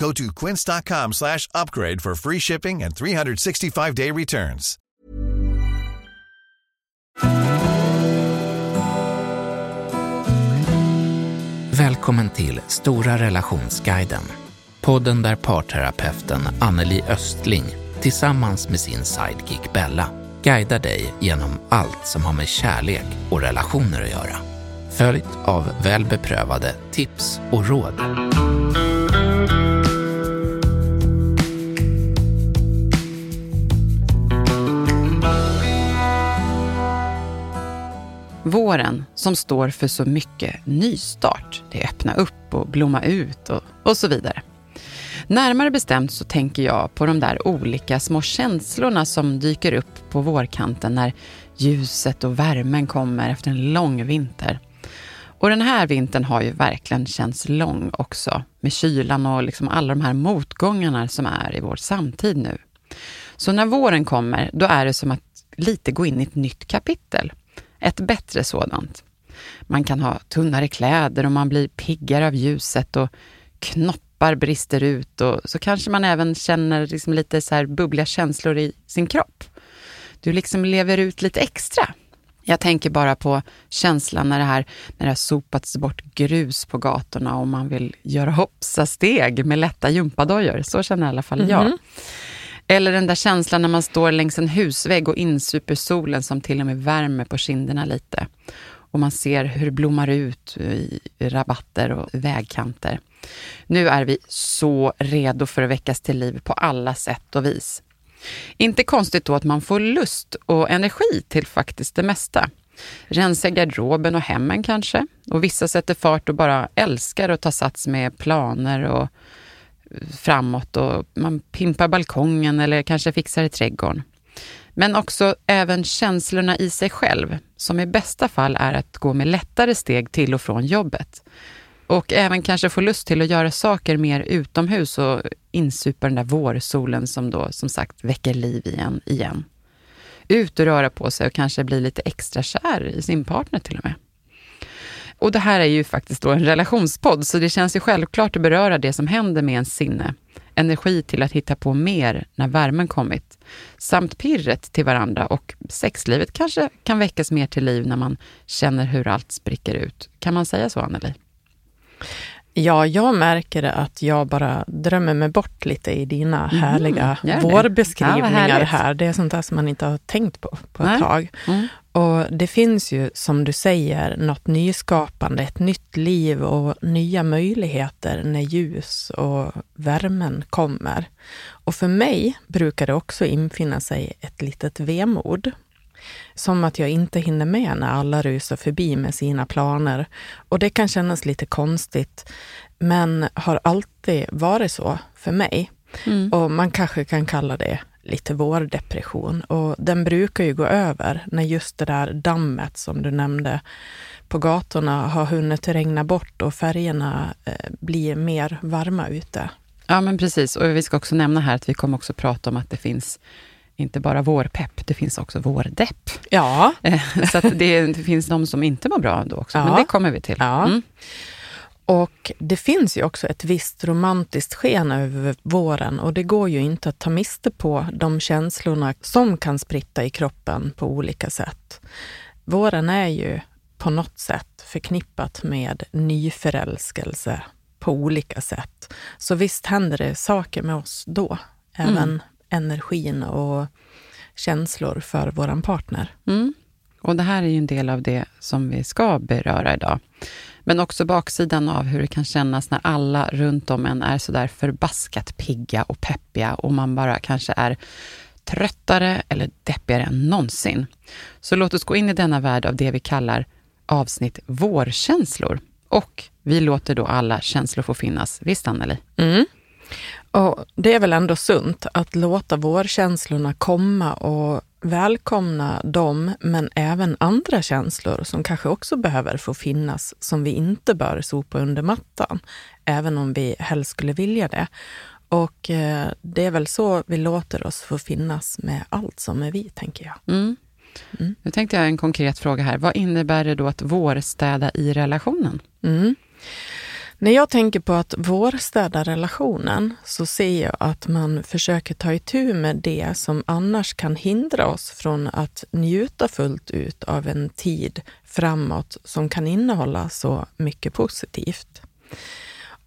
Go to quince.com slash upgrade for free shipping and 365-day returns. Välkommen till Stora relationsguiden. Podden där parterapeuten Anneli Östling tillsammans med sin sidekick Bella guidar dig genom allt som har med kärlek och relationer att göra. Följt av väl beprövade tips och råd. Våren som står för så mycket nystart. Det är öppna upp och blomma ut och, och så vidare. Närmare bestämt så tänker jag på de där olika små känslorna som dyker upp på vårkanten när ljuset och värmen kommer efter en lång vinter. Och den här vintern har ju verkligen känts lång också, med kylan och liksom alla de här motgångarna som är i vår samtid nu. Så när våren kommer, då är det som att lite gå in i ett nytt kapitel. Ett bättre sådant. Man kan ha tunnare kläder och man blir piggare av ljuset och knoppar brister ut och så kanske man även känner liksom lite så här bubbliga känslor i sin kropp. Du liksom lever ut lite extra. Jag tänker bara på känslan när det, här, när det har sopats bort grus på gatorna och man vill göra hoppsa-steg med lätta gympadojor. Så känner i alla fall jag. Mhm. Eller den där känslan när man står längs en husvägg och insuper solen som till och med värmer på kinderna lite. Och man ser hur det blommar ut i rabatter och vägkanter. Nu är vi så redo för att väckas till liv på alla sätt och vis. Inte konstigt då att man får lust och energi till faktiskt det mesta. Rensa garderoben och hemmen kanske. Och vissa sätter fart och bara älskar att ta sats med planer och framåt och man pimpar balkongen eller kanske fixar i trädgården. Men också även känslorna i sig själv, som i bästa fall är att gå med lättare steg till och från jobbet. Och även kanske få lust till att göra saker mer utomhus och insupa den där vårsolen som då som sagt väcker liv igen. igen. Ut och röra på sig och kanske bli lite extra kär i sin partner till och med. Och det här är ju faktiskt då en relationspodd, så det känns ju självklart att beröra det som händer med ens sinne. Energi till att hitta på mer när värmen kommit. Samt pirret till varandra och sexlivet kanske kan väckas mer till liv när man känner hur allt spricker ut. Kan man säga så, Anneli? Ja, jag märker att jag bara drömmer mig bort lite i dina härliga gör det. vårbeskrivningar Ja, här. Det är sånt där som man inte har tänkt på på ett Nej. tag. Mm. Och det finns ju, som du säger, något nyskapande, ett nytt liv och nya möjligheter när ljus och värmen kommer. Och för mig brukar det också infinna sig ett litet vemod. Som att jag inte hinner med när alla rusar förbi med sina planer. Och det kan kännas lite konstigt, men har alltid varit så för mig. Mm. Och man kanske kan kalla det lite vårdepression. Och den brukar ju gå över när just det där dammet som du nämnde på gatorna har hunnit regna bort och färgerna eh, blir mer varma ute. Ja, men precis. Och vi ska också nämna här att vi kommer också prata om att det finns inte bara vårpepp, det finns också vårdepp. Ja, Eh, Så det, det finns de som inte mår bra då också, men Ja. det kommer vi till. Ja. Mm. och det finns ju också ett visst romantiskt sken över våren och det går ju inte att ta miste på de känslorna som kan spritta i kroppen på olika sätt. Våren är ju på något sätt förknippat med nyförälskelse på olika sätt. Så visst händer det saker med oss då, även Mm. Energin och känslor för våran partner. Mm. Och det här är ju en del av det som vi ska beröra idag. Men också baksidan av hur det kan kännas när alla runt om en är sådär förbaskat pigga och peppiga och man bara kanske är tröttare eller deppigare än någonsin. Så låt oss gå in i denna värld av det vi kallar avsnitt vårkänslor. Och vi låter då alla känslor få finnas. Visst, Anneli? Mm. Och det är väl ändå sunt att låta vårkänslorna komma och välkomna dem, men även andra känslor som kanske också behöver få finnas, som vi inte bör sopa under mattan, även om vi helst skulle vilja det. Och eh, det är väl så vi låter oss få finnas med allt som är vi, tänker jag. Mm. Mm. Nu tänkte jag en konkret fråga här. Vad innebär det då att vårstäda i relationen? Mm. När jag tänker på att vårstäda relationen så ser jag att man försöker ta itu med det som annars kan hindra oss från att njuta fullt ut av en tid framåt som kan innehålla så mycket positivt.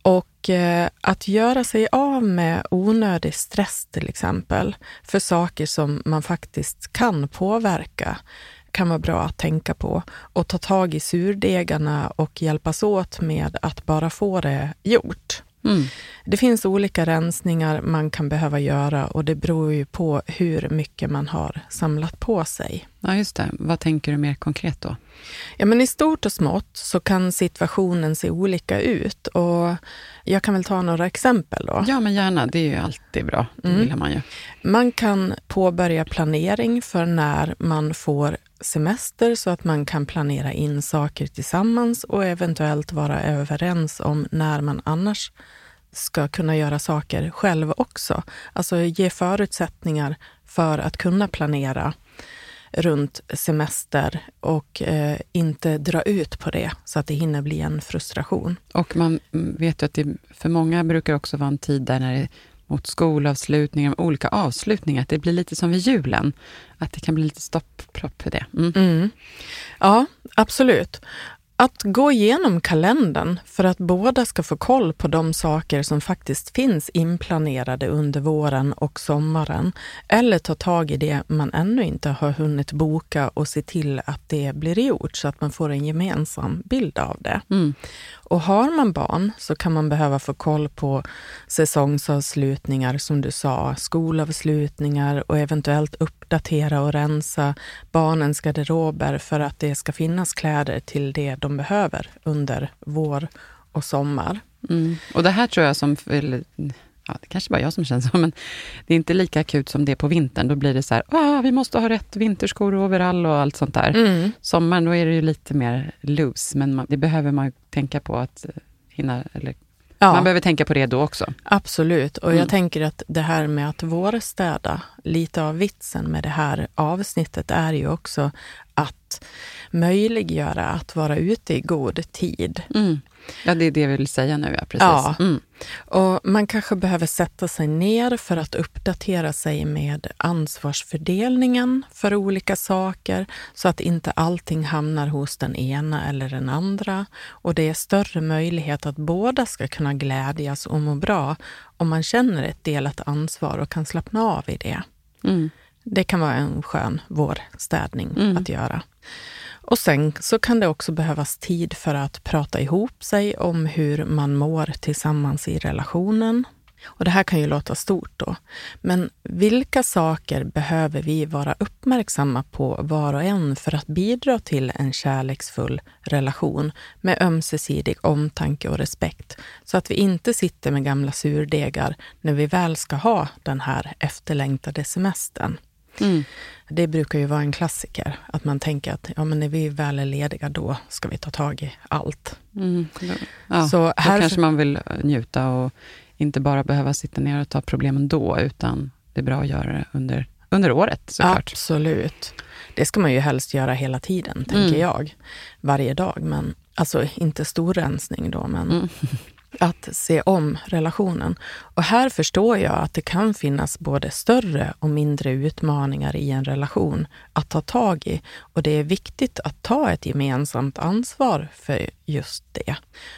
Och eh, att göra sig av med onödig stress till exempel, för saker som man faktiskt kan påverka, kan vara bra att tänka på. Och ta tag i surdegarna och hjälpas åt med att bara få det gjort. Mm. Det finns olika rensningar man kan behöva göra och det beror ju på hur mycket man har samlat på sig. Ja, just det. Vad tänker du mer konkret då? Ja, men I stort och smått så kan situationen se olika ut. Och jag kan väl ta några exempel då. Ja, men gärna. Det är ju alltid bra. Det mm. vill man ju. Man kan påbörja planering för när man får semester så att man kan planera in saker tillsammans och eventuellt vara överens om när man annars ska kunna göra saker själv också. Alltså ge förutsättningar för att kunna planera runt semester och eh, inte dra ut på det så att det hinner bli en frustration. Och man vet ju att det för många brukar också vara en tid där när det mot skolavslutningar, olika avslutningar, att det blir lite som vid julen. Att det kan bli lite stopppropp för det. Mm. Mm. Ja, absolut. Att gå igenom kalendern för att båda ska få koll på de saker som faktiskt finns inplanerade under våren och sommaren. Eller ta tag i det man ännu inte har hunnit boka och se till att det blir gjort så att man får en gemensam bild av det. Mm. Och har man barn så kan man behöva få koll på säsongsavslutningar som du sa, skolavslutningar och eventuellt uppdatera och rensa barnens garderober för att det ska finnas kläder till det de behöver under vår och sommar. Mm. Och det här tror jag som, ja, det kanske bara jag som känner så, men det är inte lika akut som det är på vintern. Då blir det så här, ah, vi måste ha rätt vinterskor och overall och allt sånt där. Mm. Sommaren, då är det ju lite mer loose, men man, det behöver man tänka på att eh, hinna, eller Ja. Man behöver tänka på det då också. Absolut. Och mm. jag tänker att det här med att vårstäda, lite av vitsen med det här avsnittet är ju också att möjliggöra att vara ute i god tid. Mm. Ja, det är det jag vill säga nu, ja. Precis. Ja. Mm. Och man kanske behöver sätta sig ner för att uppdatera sig med ansvarsfördelningen för olika saker, så att inte allting hamnar hos den ena eller den andra. Och det är större möjlighet att båda ska kunna glädjas och må bra om man känner ett delat ansvar och kan slappna av i det. Mm. Det kan vara en skön vårstädning mm. att göra. Och sen så kan det också behövas tid för att prata ihop sig om hur man mår tillsammans i relationen. Och det här kan ju låta stort då, men vilka saker behöver vi vara uppmärksamma på var och en för att bidra till en kärleksfull relation med ömsesidig omtanke och respekt, så att vi inte sitter med gamla surdegar när vi väl ska ha den här efterlängtade semestern. Mm. Det brukar ju vara en klassiker, att man tänker att ja, men när vi väl är lediga, då ska vi ta tag i allt. Mm. Ja, så här då kanske man vill njuta och inte bara behöva sitta ner och ta problemen då, utan det är bra att göra det under, under året såklart. Absolut. Det ska man ju helst göra hela tiden, tänker mm. jag. Varje dag, men alltså inte storrensning då, men mm. att se om relationen. Och här förstår jag att det kan finnas både större och mindre utmaningar i en relation att ta tag i. Och det är viktigt att ta ett gemensamt ansvar för just det.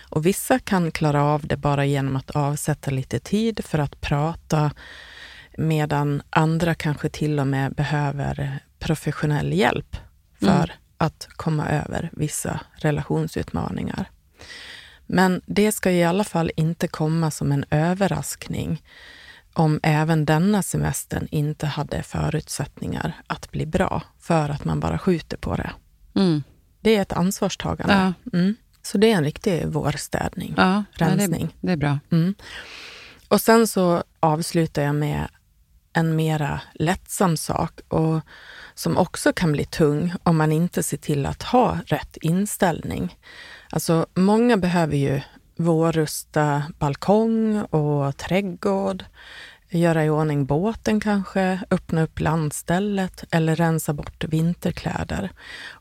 Och vissa kan klara av det bara genom att avsätta lite tid för att prata, medan andra kanske till och med behöver professionell hjälp för mm. att komma över vissa relationsutmaningar. Men det ska i alla fall inte komma som en överraskning om även denna semestern inte hade förutsättningar att bli bra för att man bara skjuter på det. Mm. Det är ett ansvarstagande. Ja. Mm. Så det är en riktig vårstädning, ja, rensning. Ja, det, det, är bra. Mm. Och sen så avslutar jag med en mera lättsam sak. Och som också kan bli tung om man inte ser till att ha rätt inställning. Alltså, många behöver ju vårrusta balkong och trädgård, göra i ordning båten kanske, öppna upp landstället eller rensa bort vinterkläder.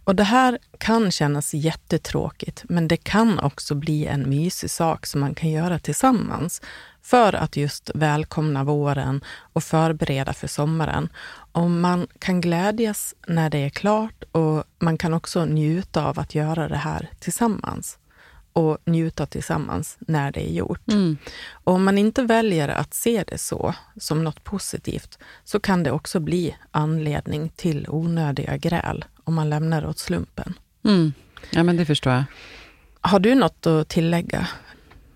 Och det här kan kännas jättetråkigt, men det kan också bli en mysig sak som man kan göra tillsammans för att just välkomna våren och förbereda för sommaren. Och man kan glädjas när det är klart och man kan också njuta av att göra det här tillsammans och njuta tillsammans när det är gjort. Mm. Och om man inte väljer att se det så, som något positivt, så kan det också bli anledning till onödiga gräl om man lämnar det åt slumpen. Mm. Ja, men det förstår jag. Har du något att tillägga?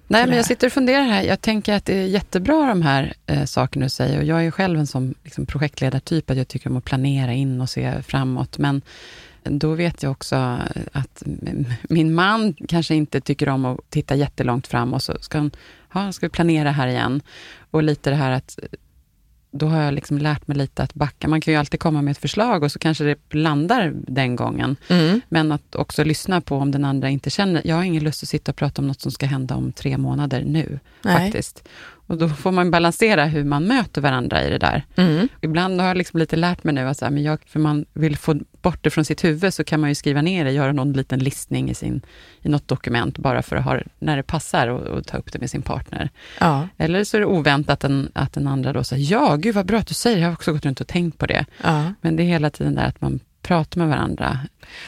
Nej, men jag sitter och funderar här. Jag tänker att det är jättebra de här eh, sakerna du säger. Och jag är själv en sån liksom, projektledartyp, att jag tycker om att planera in och se framåt. Men då vet jag också att min man kanske inte tycker om att titta jättelångt fram och så ska han, ja, ska vi planera här igen. Och lite det här att då har jag liksom lärt mig lite att backa. Man kan ju alltid komma med ett förslag och så kanske det landar den gången. Mm. Men att också lyssna på om den andra inte känner... Jag har ingen lust att sitta och prata om något som ska hända om tre månader nu, Nej. faktiskt. Och då får man balansera hur man möter varandra i det där. Mm. Ibland har jag liksom lite lärt mig nu att så här, men jag, för man vill få bort det från sitt huvud, så kan man ju skriva ner det, göra någon liten listning i, sin, i något dokument, bara för att ha när det passar och, och ta upp det med sin partner. Ja. Eller så är det oväntat en, att den andra då säger, ja, gud vad bra att du säger jag har också gått runt och tänkt på det. Ja. Men det är hela tiden där att man prata med varandra.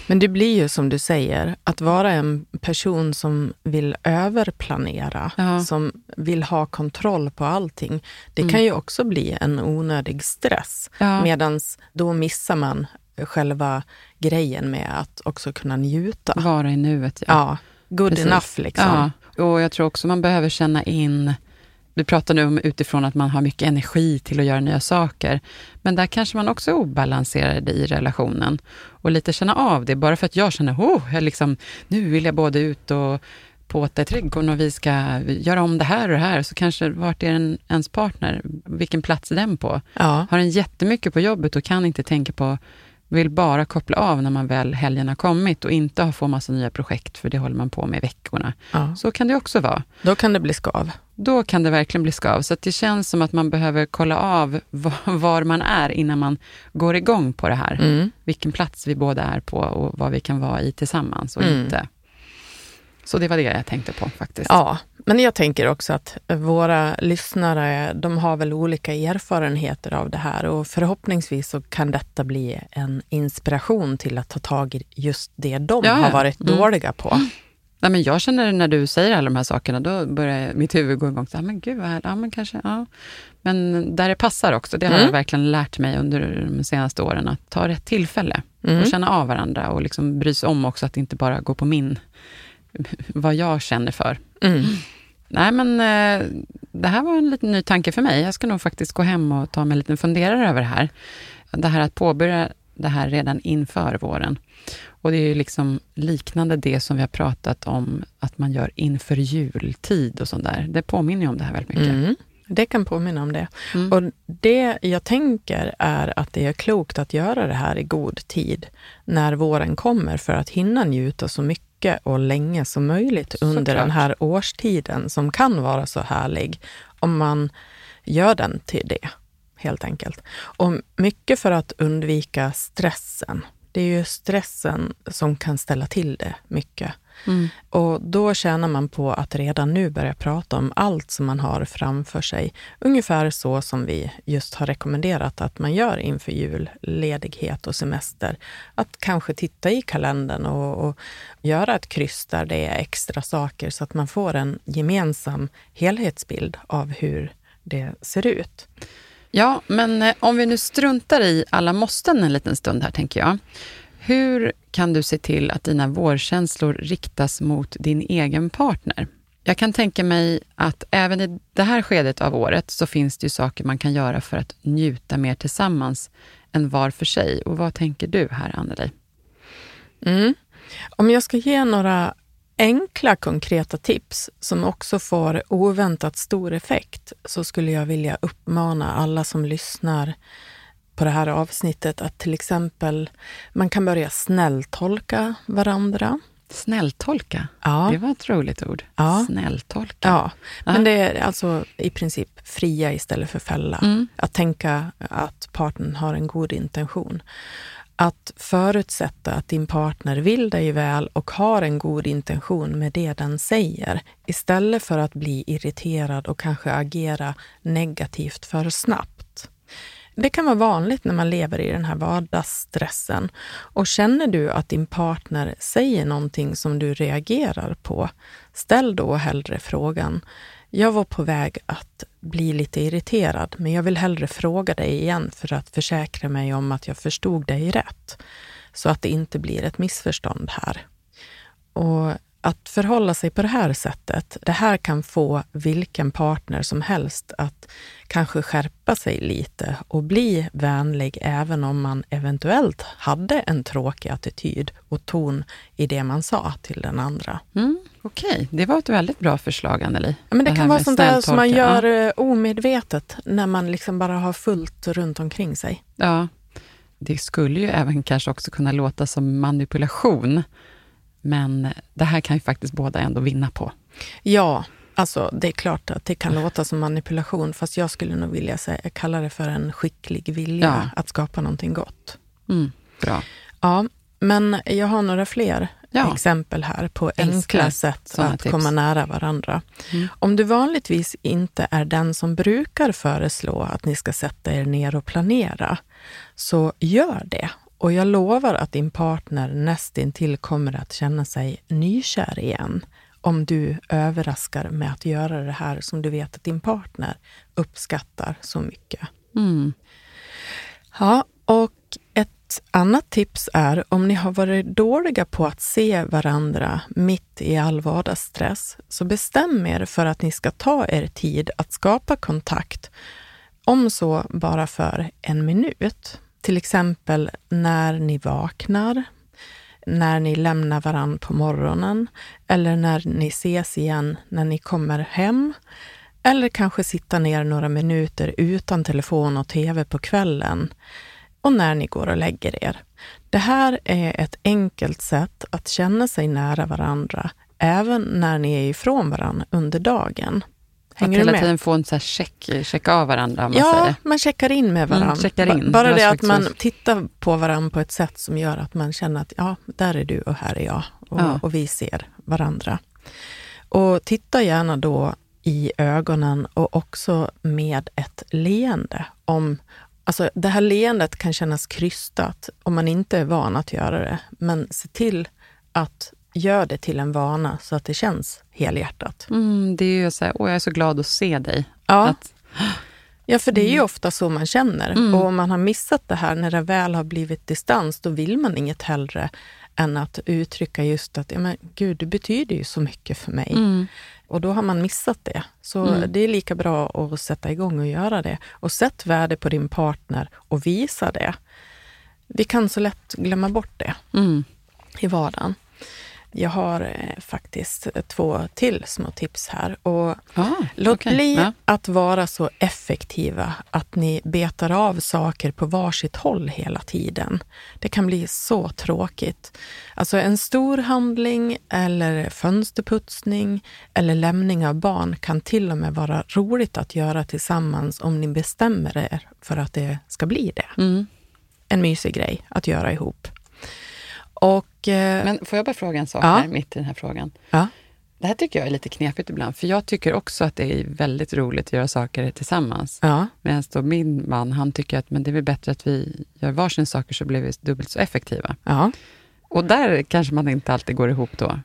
Men det blir ju som du säger, att vara en person som vill överplanera, ja. som vill ha kontroll på allting. Det mm. kan ju också bli en onödig stress. Ja. Medan då missar man själva grejen med att också kunna njuta. Vara i nuet, ja. ja good Precis. enough liksom. Ja. Och jag tror också man behöver känna in du pratar nu om utifrån att man har mycket energi till att göra nya saker. Men där kanske man också är obalanserad i relationen. Och lite känna av det. Bara för att jag känner, oh, jag liksom, nu vill jag både ut och påta i trädgården och vi ska göra om det här och det här. Så kanske, vart är en, ens partner? Vilken plats är den på? Ja. Har den jättemycket på jobbet och kan inte tänka på vill bara koppla av när man väl helgen har kommit och inte få massa nya projekt, för det håller man på med i veckorna. Ja. Så kan det också vara. Då kan det bli skav. Då kan det verkligen bli skav. Så det känns som att man behöver kolla av var man är innan man går igång på det här. Mm. Vilken plats vi båda är på och vad vi kan vara i tillsammans och mm. inte. Så det var det jag tänkte på faktiskt. Ja, men jag tänker också att våra lyssnare, de har väl olika erfarenheter av det här och förhoppningsvis så kan detta bli en inspiration till att ta tag i just det de ja, har varit mm. dåliga på. Nej, men jag känner när du säger alla de här sakerna, då börjar mitt huvud gå igång. Så, ah, men gud vad härligt. Ja, men kanske, ja. Men där det passar också, det har mm. jag verkligen lärt mig under de senaste åren, att ta rätt tillfälle mm. och känna av varandra och liksom bry sig om också att inte bara gå på min, vad jag känner för. Mm. Nej, men eh, det här var en liten ny tanke för mig. Jag ska nog faktiskt gå hem och ta mig en liten funderare över det här. Det här att påbörja det här redan inför våren. Och det är ju liksom liknande det som vi har pratat om att man gör inför jultid och sånt där. Det påminner ju om det här väldigt mycket. Mm. Det kan påminna om det. Mm. Och det jag tänker är att det är klokt att göra det här i god tid när våren kommer för att hinna njuta så mycket och länge som möjligt under Såklart. den här årstiden som kan vara så härlig om man gör den till det, helt enkelt. Och mycket för att undvika stressen. Det är ju stressen som kan ställa till det mycket. Mm. Och då tjänar man på att redan nu börja prata om allt som man har framför sig. Ungefär så som vi just har rekommenderat att man gör inför jul, ledighet och semester. Att kanske titta i kalendern och, och göra ett kryss där det är extra saker så att man får en gemensam helhetsbild av hur det ser ut. Ja, men eh, om vi nu struntar i alla måsten en liten stund här, tänker jag. Hur kan du se till att dina vårkänslor riktas mot din egen partner? Jag kan tänka mig att även i det här skedet av året så finns det ju saker man kan göra för att njuta mer tillsammans än var för sig. Och vad tänker du här, Anneli? Mm. Om jag ska ge några enkla konkreta tips som också får oväntat stor effekt så skulle jag vilja uppmana alla som lyssnar på det här avsnittet att till exempel man kan börja snälltolka varandra. Snälltolka, Ja. det var ett roligt ord. Ja. Snälltolka. Ja, men Ja. det är alltså i princip fria istället för fälla. Mm. Att tänka att partnern har en god intention. Att förutsätta att din partner vill dig väl och har en god intention med det den säger, istället för att bli irriterad och kanske agera negativt för snabbt. Det kan vara vanligt när man lever i den här vardagsstressen. Och känner du att din partner säger någonting som du reagerar på, ställ då hellre frågan. Jag var på väg att bli lite irriterad, men jag vill hellre fråga dig igen för att försäkra mig om att jag förstod dig rätt, så att det inte blir ett missförstånd här. Och att förhålla sig på det här sättet, det här kan få vilken partner som helst att kanske skärpa sig lite och bli vänlig även om man eventuellt hade en tråkig attityd och ton i det man sa till den andra. Mm, Okej, det var ett väldigt bra förslag, Anneli. Ja, men det, här kan vara sånt där som man gör eh, omedvetet när man liksom bara har fullt runt omkring sig. Ja, det skulle ju även kanske också kunna låta som manipulation. Men det här kan ju faktiskt båda ändå vinna på. Ja, alltså det är klart att det kan låta som manipulation, fast jag skulle nog vilja säga, kalla det för en skicklig vilja Ja. att skapa någonting gott. Mm, bra. Ja, men jag har några fler Ja. exempel här på Älskar enkla sätt att tips. komma nära varandra. Mm. Om du vanligtvis inte är den som brukar föreslå att ni ska sätta er ner och planera, så gör det. Och jag lovar att din partner nästintill kommer att känna sig nykär igen om du överraskar med att göra det här som du vet att din partner uppskattar så mycket. Mm. Ja, och ett annat tips är om ni har varit dåliga på att se varandra mitt i all vardagsstress, så bestäm er för att ni ska ta er tid att skapa kontakt, om så bara för en minut. Till exempel när ni vaknar, när ni lämnar varandra på morgonen eller när ni ses igen när ni kommer hem. Eller kanske sitta ner några minuter utan telefon och tv på kvällen och när ni går och lägger er. Det här är ett enkelt sätt att känna sig nära varandra, även när ni är ifrån varandra under dagen. Att Hänger du hela tiden få en så här check, checka av varandra, man Ja, säger. man checkar in med varandra. Mm, in. Bara Det det att man så. tittar på varandra på ett sätt som gör att man känner att ja, där är du och här är jag. Och, Ja. och vi ser varandra. Och titta gärna då i ögonen och också med ett leende. Om, alltså det här leendet kan kännas krystat om man inte är van att göra det. Men se till att göra det till en vana så att det känns helhjärtat. Mm, det är ju så här, åh jag är så glad att se dig. Ja. Att, Ja, för det är ju ofta så man känner. Mm. Och om man har missat det här när det väl har blivit distans, då vill man inget hellre än att uttrycka just att, ja men gud, du betyder ju så mycket för mig. mm, Och då har man missat det. Så Mm. det är lika bra att sätta igång och göra det. Och sätt värde på din partner och visa det. Vi kan så lätt glömma bort det mm. i vardagen. Jag har eh, faktiskt två till små tips här. Och Ah, Låt okej. bli Ja. att vara så effektiva att ni betar av saker på varsitt håll hela tiden. Det kan bli så tråkigt. Alltså en stor handling eller fönsterputsning eller lämning av barn kan till och med vara roligt att göra tillsammans om ni bestämmer er för att det ska bli det. Mm. En mysig grej att göra ihop. Och... eh, Men får jag bara fråga en sak Ja. här, mitt i den här frågan? ja, Det här tycker jag är lite knepigt ibland, för jag tycker också att det är väldigt roligt att göra saker tillsammans. ja, Medan då min man, han tycker att men det är bättre att vi gör varsin saker så blir vi dubbelt så effektiva. ja. Och där kanske man inte alltid går ihop då.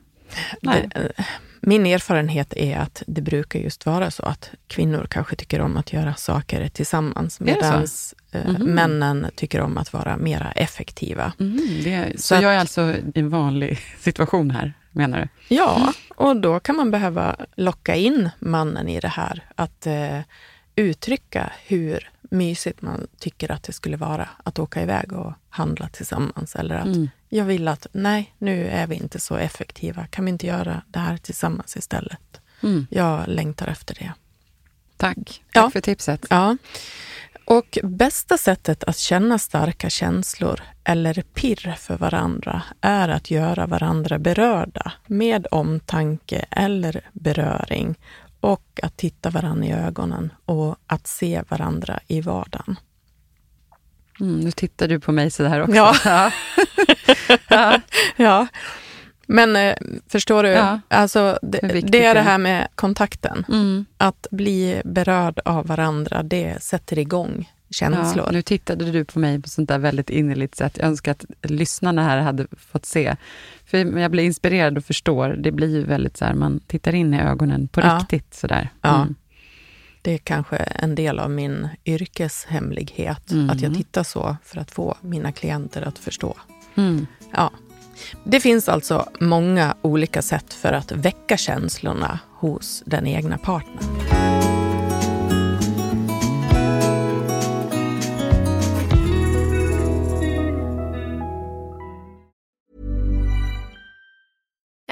Det, eh, min erfarenhet är att det brukar just vara så att kvinnor kanske tycker om att göra saker tillsammans medan eh, Mhm. männen tycker om att vara mera effektiva. Mm, det, så Så att- jag är alltså i en vanlig situation här, menar du? Ja, och då kan man behöva locka in mannen i det här. Att eh, uttrycka hur mysigt man tycker att det skulle vara att åka iväg och handla tillsammans. Eller att Mm. jag vill att, nej, nu är vi inte så effektiva. Kan vi inte göra det här tillsammans istället? Mm, Jag längtar efter det. tack. Tack Ja. för tipset. Ja. Och bästa sättet att känna starka känslor eller pirr för varandra är att göra varandra berörda med omtanke eller beröring och att titta varandra i ögonen och att se varandra i vardagen. Mm, nu tittar du på mig sådär också. Ja. ja. ja. ja. Men eh, förstår du, Ja. alltså, det, viktigt det är det det är. här med kontakten. Mm. Att bli berörd av varandra, det sätter igång känslor. Ja, nu tittade du på mig på sånt där väldigt innerligt sätt. Jag önskar att lyssnarna här hade fått se. För jag blir inspirerad och förstår. Det blir ju väldigt så här, man tittar in i ögonen på Ja. riktigt sådär. Ja. Mm. Det är kanske en del av min yrkeshemlighet, Mm. att jag tittar så för att få mina klienter att förstå. Mm. Ja. Det finns alltså många olika sätt för att väcka känslorna hos den egna partnern.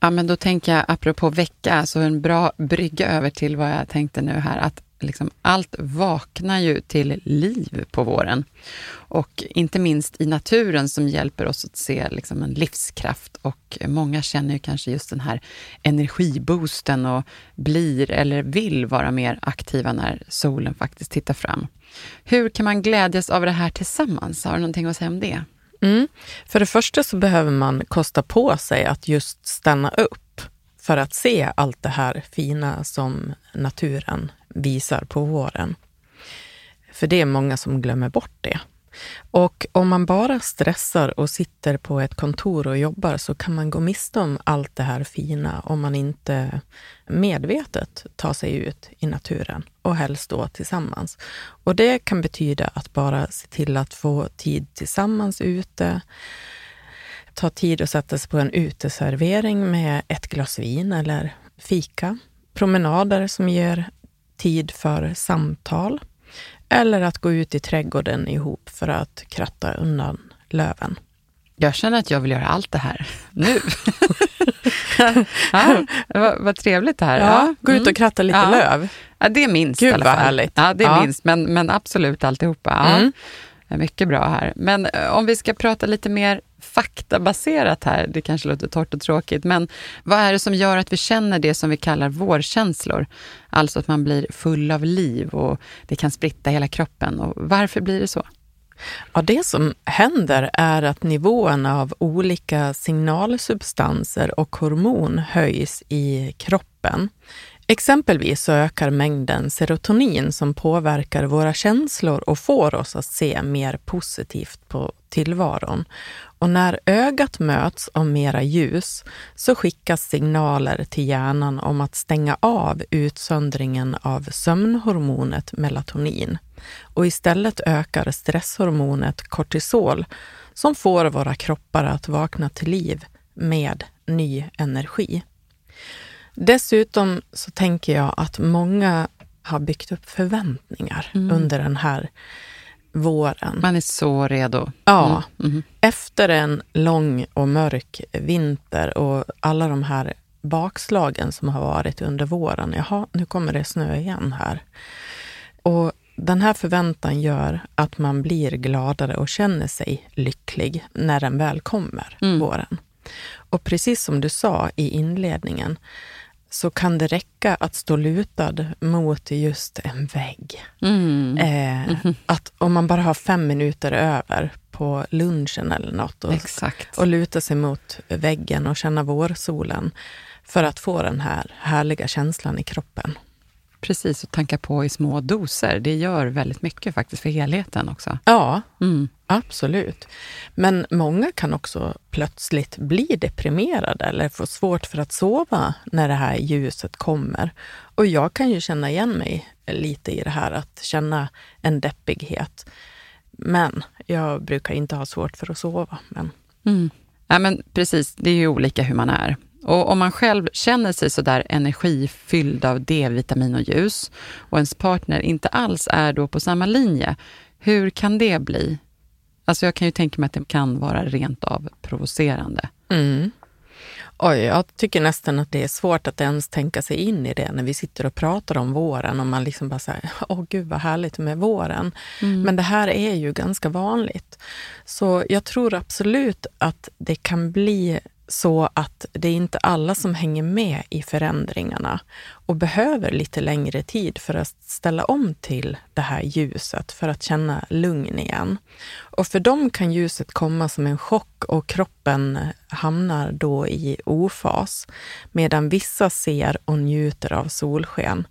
Ja, men då tänker jag, apropå vecka, så alltså en bra brygga över till vad jag tänkte nu här, att liksom allt vaknar ju till liv på våren. Och inte minst i naturen som hjälper oss att se liksom en livskraft. Och många känner ju kanske just den här energiboosten och blir eller vill vara mer aktiva när solen faktiskt tittar fram. Hur kan man glädjas av det här tillsammans? Har du någonting att säga om det? Mm. För det första så behöver man kosta på sig att just stanna upp för att se allt det här fina som naturen visar på våren. För det är många som glömmer bort det. Och om man bara stressar och sitter på ett kontor och jobbar så kan man gå miste om allt det här fina om man inte medvetet tar sig ut i naturen och helst då tillsammans. Och det kan betyda att bara se till att få tid tillsammans ute, ta tid att sätta sig på en uteservering med ett glas vin eller fika, promenader som ger tid för samtal eller att gå ut i trädgården ihop för att kratta undan löven. Jag känner att jag vill göra allt det här nu. ja, vad, vad trevligt det här. Ja, gå ut mm. och kratta lite Ja. löv. Ja, det är minst Gud, i alla vad fall. härligt. Ja, det är Ja. minst, men, men absolut alltihopa. Ja. Mm. Mycket bra här. Men eh, om vi ska prata lite mer faktabaserat här, det kanske låter torrt och tråkigt, men vad är det som gör att vi känner det som vi kallar vårkänslor? Alltså att man blir full av liv och det kan spritta hela kroppen. Och varför blir det så? Ja, det som händer är att nivåerna av olika signalsubstanser och hormon höjs i kroppen. Exempelvis så ökar mängden serotonin som påverkar våra känslor och får oss att se mer positivt på tillvaron. Och när ögat möts av mera ljus så skickas signaler till hjärnan om att stänga av utsöndringen av sömnhormonet melatonin. Och istället ökar stresshormonet kortisol som får våra kroppar att vakna till liv med ny energi. Dessutom så tänker jag att många har byggt upp förväntningar under den här våren. Man är så redo. Ja, Mm, mhm. efter en lång och mörk vinter och alla de här bakslagen som har varit under våren. Jaha, nu kommer det snö igen här. Och den här förväntan gör att man blir gladare och känner sig lycklig när den väl kommer, Mm. våren. Och precis som du sa i inledningen, så kan det räcka att stå lutad mot just en vägg. Mm. Eh, Att om man bara har fem minuter över på lunchen eller något och, Exakt. och luta sig mot väggen och känna vårsolen för att få den här härliga känslan i kroppen. Precis, och tanka på i små doser. Det gör väldigt mycket faktiskt för helheten också. Ja, Mm. absolut. Men många kan också plötsligt bli deprimerade eller få svårt för att sova när det här ljuset kommer. Och jag kan ju känna igen mig lite i det här, att känna en deppighet. Men jag brukar inte ha svårt för att sova. Men Mm. Ja, men precis, det är ju olika hur man är. Och om man själv känner sig sådär energifylld av D-vitamin och ljus och ens partner inte alls är då på samma linje, hur kan det bli? Alltså jag kan ju tänka mig att det kan vara rent av provocerande. Mm. Oj, jag tycker nästan att det är svårt att ens tänka sig in i det när vi sitter och pratar om våren och man liksom bara säger, åh gud vad härligt med våren. Men det här är ju ganska vanligt. Så jag tror absolut att det kan bli så att det är inte alla som hänger med i förändringarna och behöver lite längre tid för att ställa om till det här ljuset för att känna lugn igen. Och för dem kan ljuset komma som en chock och kroppen hamnar då i ofas, medan vissa ser och njuter av solsken.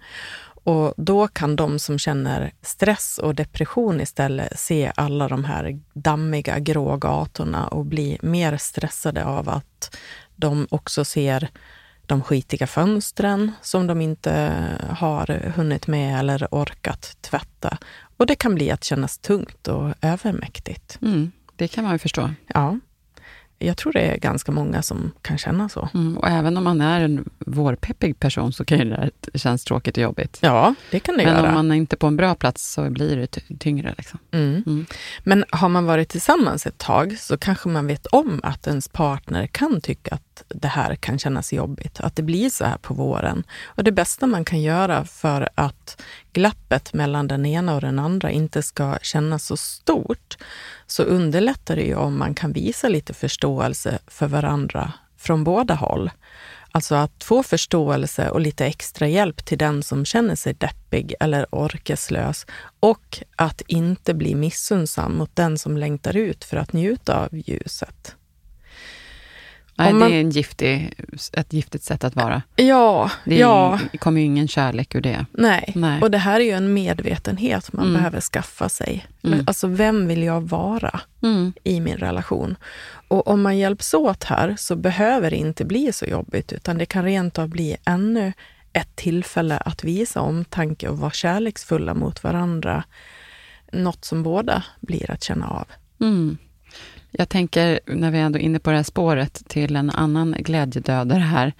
Och då kan de som känner stress och depression istället se alla de här dammiga grå gatorna och bli mer stressade av att de också ser de skitiga fönstren som de inte har hunnit med eller orkat tvätta. Och det kan bli att kännas tungt och övermäktigt. Mm, det kan man ju förstå. Ja, jag tror det är ganska många som kan känna så. Mm, och även om man är en vårpeppig person så kan ju det där kännas tråkigt och jobbigt. Ja, det kan det Men göra. om man är inte på en bra plats så blir det ty- tyngre. Liksom. Mm. Mm. Men har man varit tillsammans ett tag så kanske man vet om att ens partner kan tycka att det här kan kännas jobbigt, att det blir så här på våren. Och det bästa man kan göra för att glappet mellan den ena och den andra inte ska kännas så stort, så underlättar det ju om man kan visa lite förståelse för varandra från båda håll. Alltså att få förståelse och lite extra hjälp till den som känner sig deppig eller orkeslös och att inte bli missunnsam mot den som längtar ut för att njuta av ljuset. Nej, man- Det är en giftig, ett giftigt sätt att vara. Ja, Det är, ja, kommer ju ingen kärlek ur det. nej. Nej. Och det här är ju en medvetenhet man Mm. behöver skaffa sig. Mm. Alltså, vem vill jag vara Mm. i min relation? Och om man hjälps åt här så behöver det inte bli så jobbigt, utan det kan rent av bli ännu ett tillfälle att visa omtanke och vara kärleksfulla mot varandra. Något som båda blir att känna av. Mm. Jag tänker, när vi är ändå inne på det här spåret, till en annan glädjedödare här.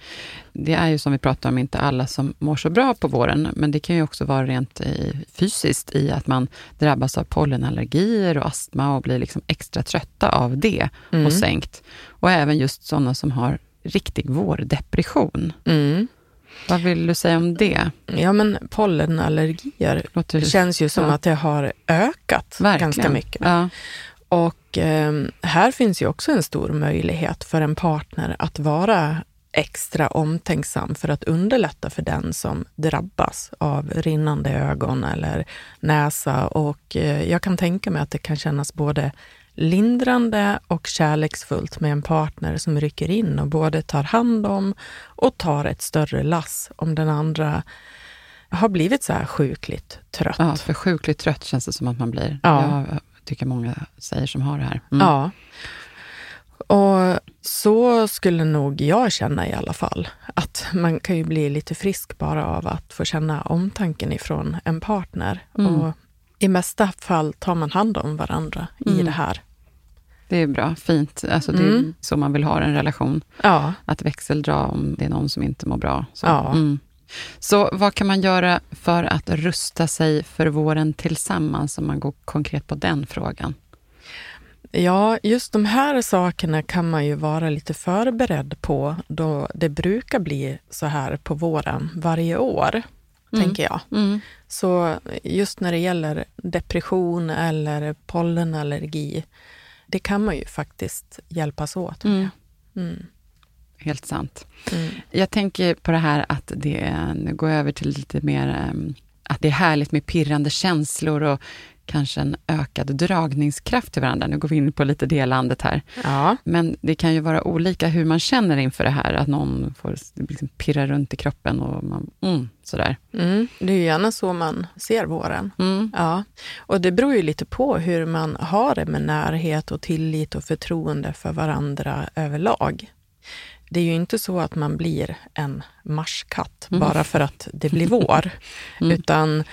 Det är ju som vi pratar om, inte alla som mår så bra på våren, men det kan ju också vara rent i, fysiskt i att man drabbas av pollenallergier och astma och blir liksom extra trötta av det Mm. och sänkt. Och även just sådana som har riktig vårdepression. Mm. Vad vill du säga om det? Ja, men pollenallergier Låter känns ju som ja. att det har ökat verkligen. ganska mycket. Ja. Och eh, här finns ju också en stor möjlighet för en partner att vara extra omtänksam för att underlätta för den som drabbas av rinnande ögon eller näsa. Och eh, jag kan tänka mig att det kan kännas både lindrande och kärleksfullt med en partner som rycker in och både tar hand om och tar ett större lass om den andra har blivit så här sjukligt trött. ja, för sjukligt trött känns det som att man blir. Ja. Jag tycker många säger som har det här. Mm. Ja. Och så skulle nog jag känna i alla fall. Att man kan ju bli lite frisk bara av att få känna omtanken ifrån en partner. Mm. Och i mesta fall tar man hand om varandra i Mm. det här. Det är bra, fint. Alltså det är Mm. så man vill ha en relation. Ja. Att växeldra om det är någon som inte mår bra. Så, Ja. mm. Så vad kan man göra för att rusta sig för våren tillsammans, om man går konkret på den frågan? Ja, just de här sakerna kan man ju vara lite förberedd på då det brukar bli så här på våren varje år, Mm. tänker jag. Mm. Så just när det gäller depression eller pollenallergi, det kan man ju faktiskt hjälpas åt med. Mm. Helt sant. Mm. Jag tänker på det här att det, nu går jag över till lite mer, um, att det är härligt med pirrande känslor och kanske en ökad dragningskraft till varandra. Nu går vi in på lite det landet här. Ja. Men det kan ju vara olika hur man känner inför det här, att någon får liksom pirra runt i kroppen och man, mm, sådär. Mm, det är ju gärna så man ser våren. Mm. Ja. Och det beror ju lite på hur man har det med närhet och tillit och förtroende för varandra överlag. Det är ju inte så att man blir en marskatt mm. bara för att det blir vår, mm. utan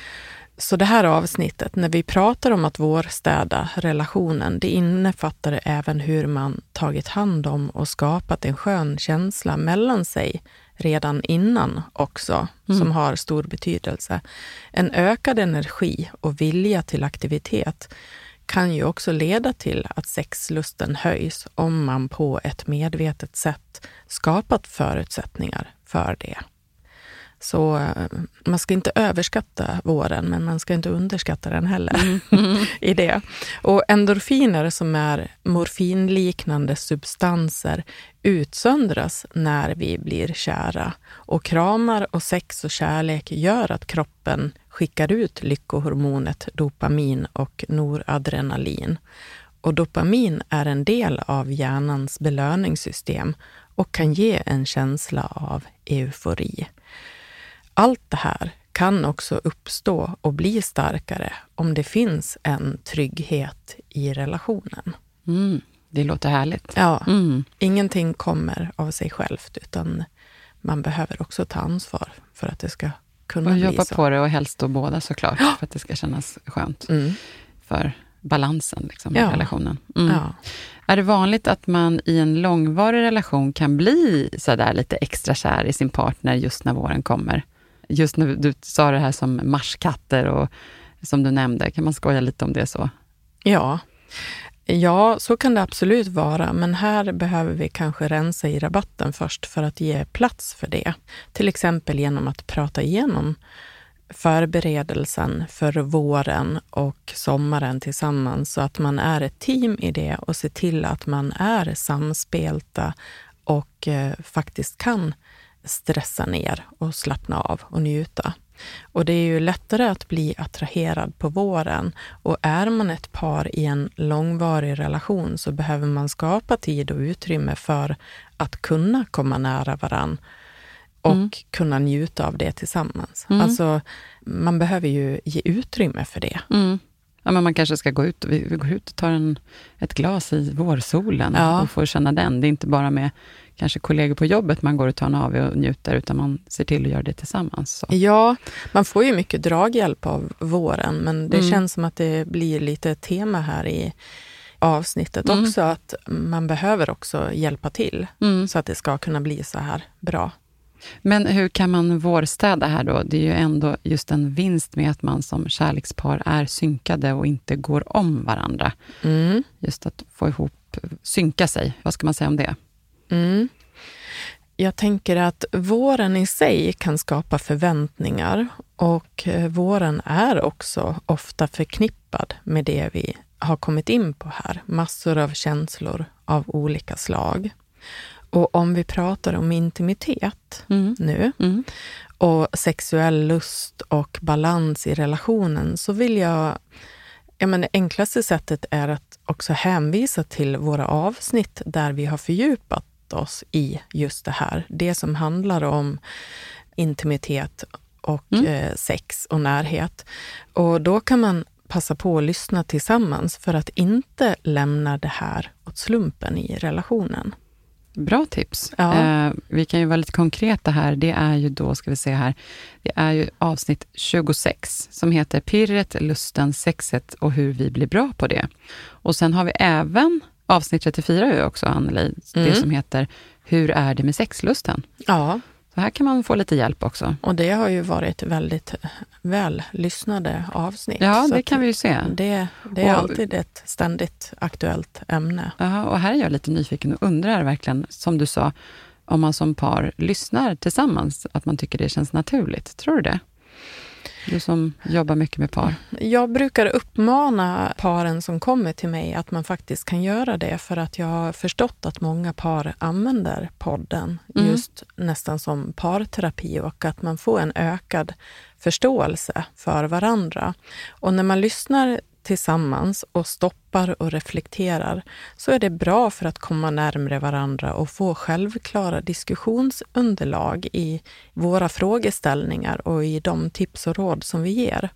så det här avsnittet, när vi pratar om att vårstäda relationen, det innefattar även hur man tagit hand om och skapat en skön känsla mellan sig redan innan också, mm. som har stor betydelse. En ökad energi och vilja till aktivitet kan ju också leda till att sexlusten höjs om man på ett medvetet sätt skapat förutsättningar för det. Så eh, man ska inte överskatta våren, men man ska inte underskatta den heller. Mm. Mm. i det. Och endorfiner som är morfinliknande substanser utsöndras när vi blir kära. Och kramar och sex och kärlek gör att kroppen skickar ut lyckohormonet dopamin och noradrenalin. Och dopamin är en del av hjärnans belöningssystem och kan ge en känsla av eufori. Allt det här kan också uppstå och bli starkare om det finns en trygghet i relationen. Mm, det låter härligt. Ja, mm. ingenting kommer av sig självt, utan man behöver också ta ansvar för att det ska kunna och bli jobba så. på det och helst då båda såklart, för att det ska kännas skönt. Mm. För balansen liksom, ja. i relationen. Mm. Ja. Är det vanligt att man i en långvarig relation kan bli sådär lite extra kär i sin partner just när våren kommer? Just när du sa det här som marskatter och som du nämnde, kan man skoja lite om det så? Ja. Ja, så kan det absolut vara, men här behöver vi kanske rensa i rabatten först för att ge plats för det. Till exempel genom att prata igenom förberedelsen för våren och sommaren tillsammans så att man är ett team i det och se till att man är samspelta och eh, faktiskt kan stressa ner och slappna av och njuta. Och det är ju lättare att bli attraherad på våren och är man ett par i en långvarig relation så behöver man skapa tid och utrymme för att kunna komma nära varann och mm. kunna njuta av det tillsammans. Mm. Alltså, man behöver ju ge utrymme för det. Mm. Ja, men man kanske ska gå ut, vi, vi går ut och tar en, ett glas i vårsolen ja. och får känna den. Det är inte bara med kanske kollegor på jobbet man går och tar en AV och njuter, utan man ser till att göra det tillsammans. Så. Ja, man får ju mycket draghjälp av våren, men det mm. känns som att det blir lite tema här i avsnittet mm. också, att man behöver också hjälpa till, mm. så att det ska kunna bli så här bra. Men hur kan man vårstäda här då? Det är ju ändå just en vinst med att man som kärlekspar är synkade och inte går om varandra. Mm. Just att få ihop, synka sig. Vad ska man säga om det? Mm. Jag tänker att våren i sig kan skapa förväntningar och eh, våren är också ofta förknippad med det vi har kommit in på här. Massor av känslor av olika slag. Och om vi pratar om intimitet mm. nu mm. och sexuell lust och balans i relationen så vill jag Ja, men det enklaste sättet är att också hänvisa till våra avsnitt där vi har fördjupat oss i just det här. Det som handlar om intimitet och Mm. eh, sex och närhet. Och då kan man passa på att lyssna tillsammans för att inte lämna det här åt slumpen i relationen. Bra tips. Ja. Eh, vi kan ju vara lite konkreta här. Det är ju då, ska vi se här, det är ju avsnitt 26 som heter Pirret, lusten, sexet och hur vi blir bra på det. Och sen har vi även avsnitt 34 ju också, Anneli, det Mm. som heter Hur är det med sexlusten? Ja, Så här kan man få lite hjälp också. och det har ju varit väldigt väl lyssnade avsnitt. Ja, det kan vi ju se. Det, det är Och- alltid ett ständigt aktuellt ämne. Ja, och här är jag lite nyfiken och undrar verkligen, som du sa, om man som par lyssnar tillsammans, att man tycker det känns naturligt. Tror du det? Du som jobbar mycket med par. Jag brukar uppmana paren som kommer till mig att man faktiskt kan göra det för att jag har förstått att många par använder podden Mm. just nästan som parterapi och att man får en ökad förståelse för varandra. Och när man lyssnar tillsammans och stoppar och reflekterar så är det bra för att komma närmare varandra och få självklara diskussionsunderlag i våra frågeställningar och i de tips och råd som vi ger.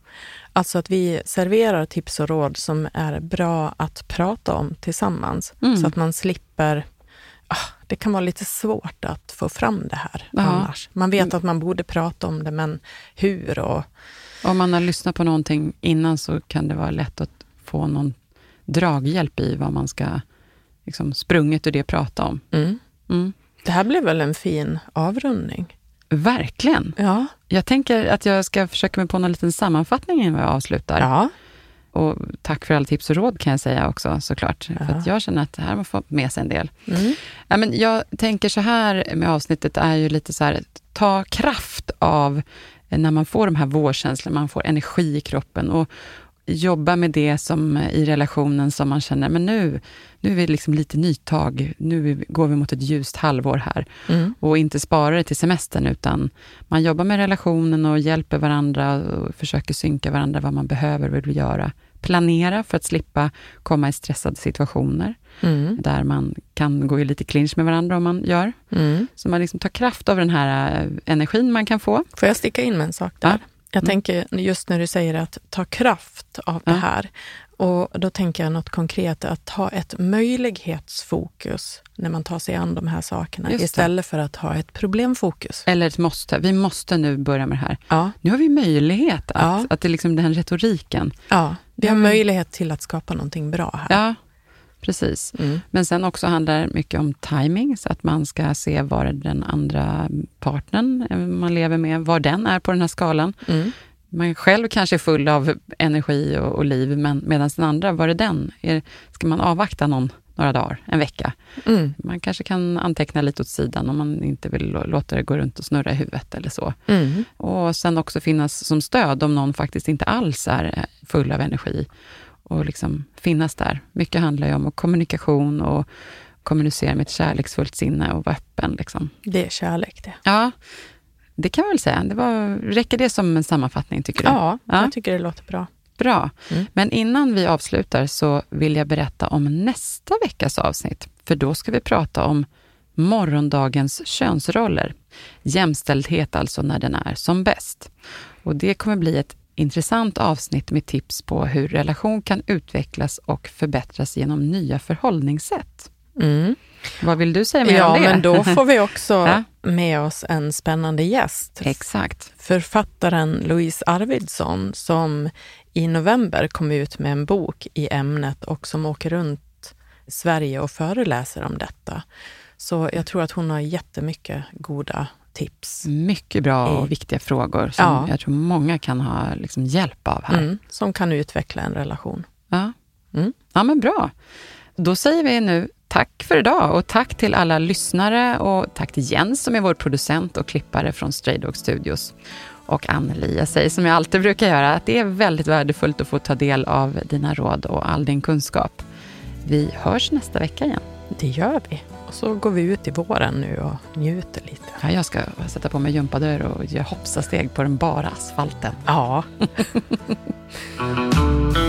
Alltså att vi serverar tips och råd som är bra att prata om tillsammans Mm. så att man slipper ah, det kan vara lite svårt att få fram det här Ja. annars. Man vet att man borde prata om det, men hur och Om man har lyssnat på någonting innan så kan det vara lätt att få någon draghjälp i vad man ska, liksom sprunget ur det, prata om. mm. Mm. Det här blev väl en fin avrundning? Verkligen. Ja. Jag tänker att jag ska försöka mig på någon liten sammanfattning innan vi avslutar. Ja. Och tack för alla tips och råd kan jag säga också såklart. För att jag känner att det här har fått med sig en del. Mm. Ja, men jag tänker så här med avsnittet är ju lite så här, ta kraft av när man får de här vårkänslorna, man får energi i kroppen och jobba med det som i relationen som man känner, men nu, nu är vi liksom lite nytag, nu går vi mot ett ljust halvår här. Mm. Och inte spara det till semestern, utan man jobbar med relationen och hjälper varandra och försöker synka varandra vad man behöver och vill göra. Planera för att slippa komma i stressade situationer, Mm. där man kan gå i lite clinch med varandra om man gör. Mm. Så man liksom tar kraft av den här eh, energin man kan få. Får jag sticka in med en sak där? Ja. Jag Mm. tänker just när du säger att ta kraft av det här. Och då tänker jag något konkret, att ha ett möjlighetsfokus när man tar sig an de här sakerna, istället för att ha ett problemfokus. Eller ett måste. Vi måste nu börja med det här. Ja, Nu har vi möjlighet att, Ja. att det är liksom den retoriken. ja. vi har men- möjlighet till att skapa någonting bra här. Ja, precis. Mm. Men sen också handlar det mycket om timing, så att man ska se var den andra partnern man lever med, var den är på den här skalan. Mm. Man själv kanske är full av energi och, och liv, men medan den andra, var är den? Är, ska man avvakta någon, några dagar, en vecka? Mm. Man kanske kan anteckna lite åt sidan om man inte vill lå- låta det gå runt och snurra i huvudet eller så. Mm. Och sen också finnas som stöd om någon faktiskt inte alls är full av energi. Och liksom finnas där. Mycket handlar ju om kommunikation och kommunicera med ett kärleksfullt sinne och vara öppen. Liksom. Det är kärlek det. Ja, det kan man väl säga. Det var, räcker det som en sammanfattning, tycker du? Ja, Ja. jag tycker det låter bra. Bra. Mm. Men innan vi avslutar så vill jag berätta om nästa veckas avsnitt. För då ska vi prata om morgondagens könsroller. Jämställdhet alltså när den är som bäst. Och det kommer bli ett intressant avsnitt med tips på hur relation kan utvecklas och förbättras genom nya förhållningssätt. Mm. Vad vill du säga mer Ja, om det? men då får vi också Ja. med oss en spännande gäst. Exakt. Författaren Louise Arvidsson som i november kom ut med en bok i ämnet och som åker runt Sverige och föreläser om detta. Så jag tror att hon har jättemycket goda tips Mycket bra och I- viktiga frågor som Ja. jag tror många kan ha liksom hjälp av här. mm, som kan utveckla en relation. Ja. Mm. ja, men bra. Då säger vi nu tack för idag och tack till alla lyssnare och tack till Jens som är vår producent och klippare från Stray Dog Studios. Och Anneli, jag säger som jag alltid brukar göra, att det är väldigt värdefullt att få ta del av dina råd och all din kunskap. Vi hörs nästa vecka igen. Det gör vi. Och så går vi ut i våren nu och njuter lite. Ja, jag ska sätta på mig gympadör och göra hoppsasteg på den bara asfalten. Ja.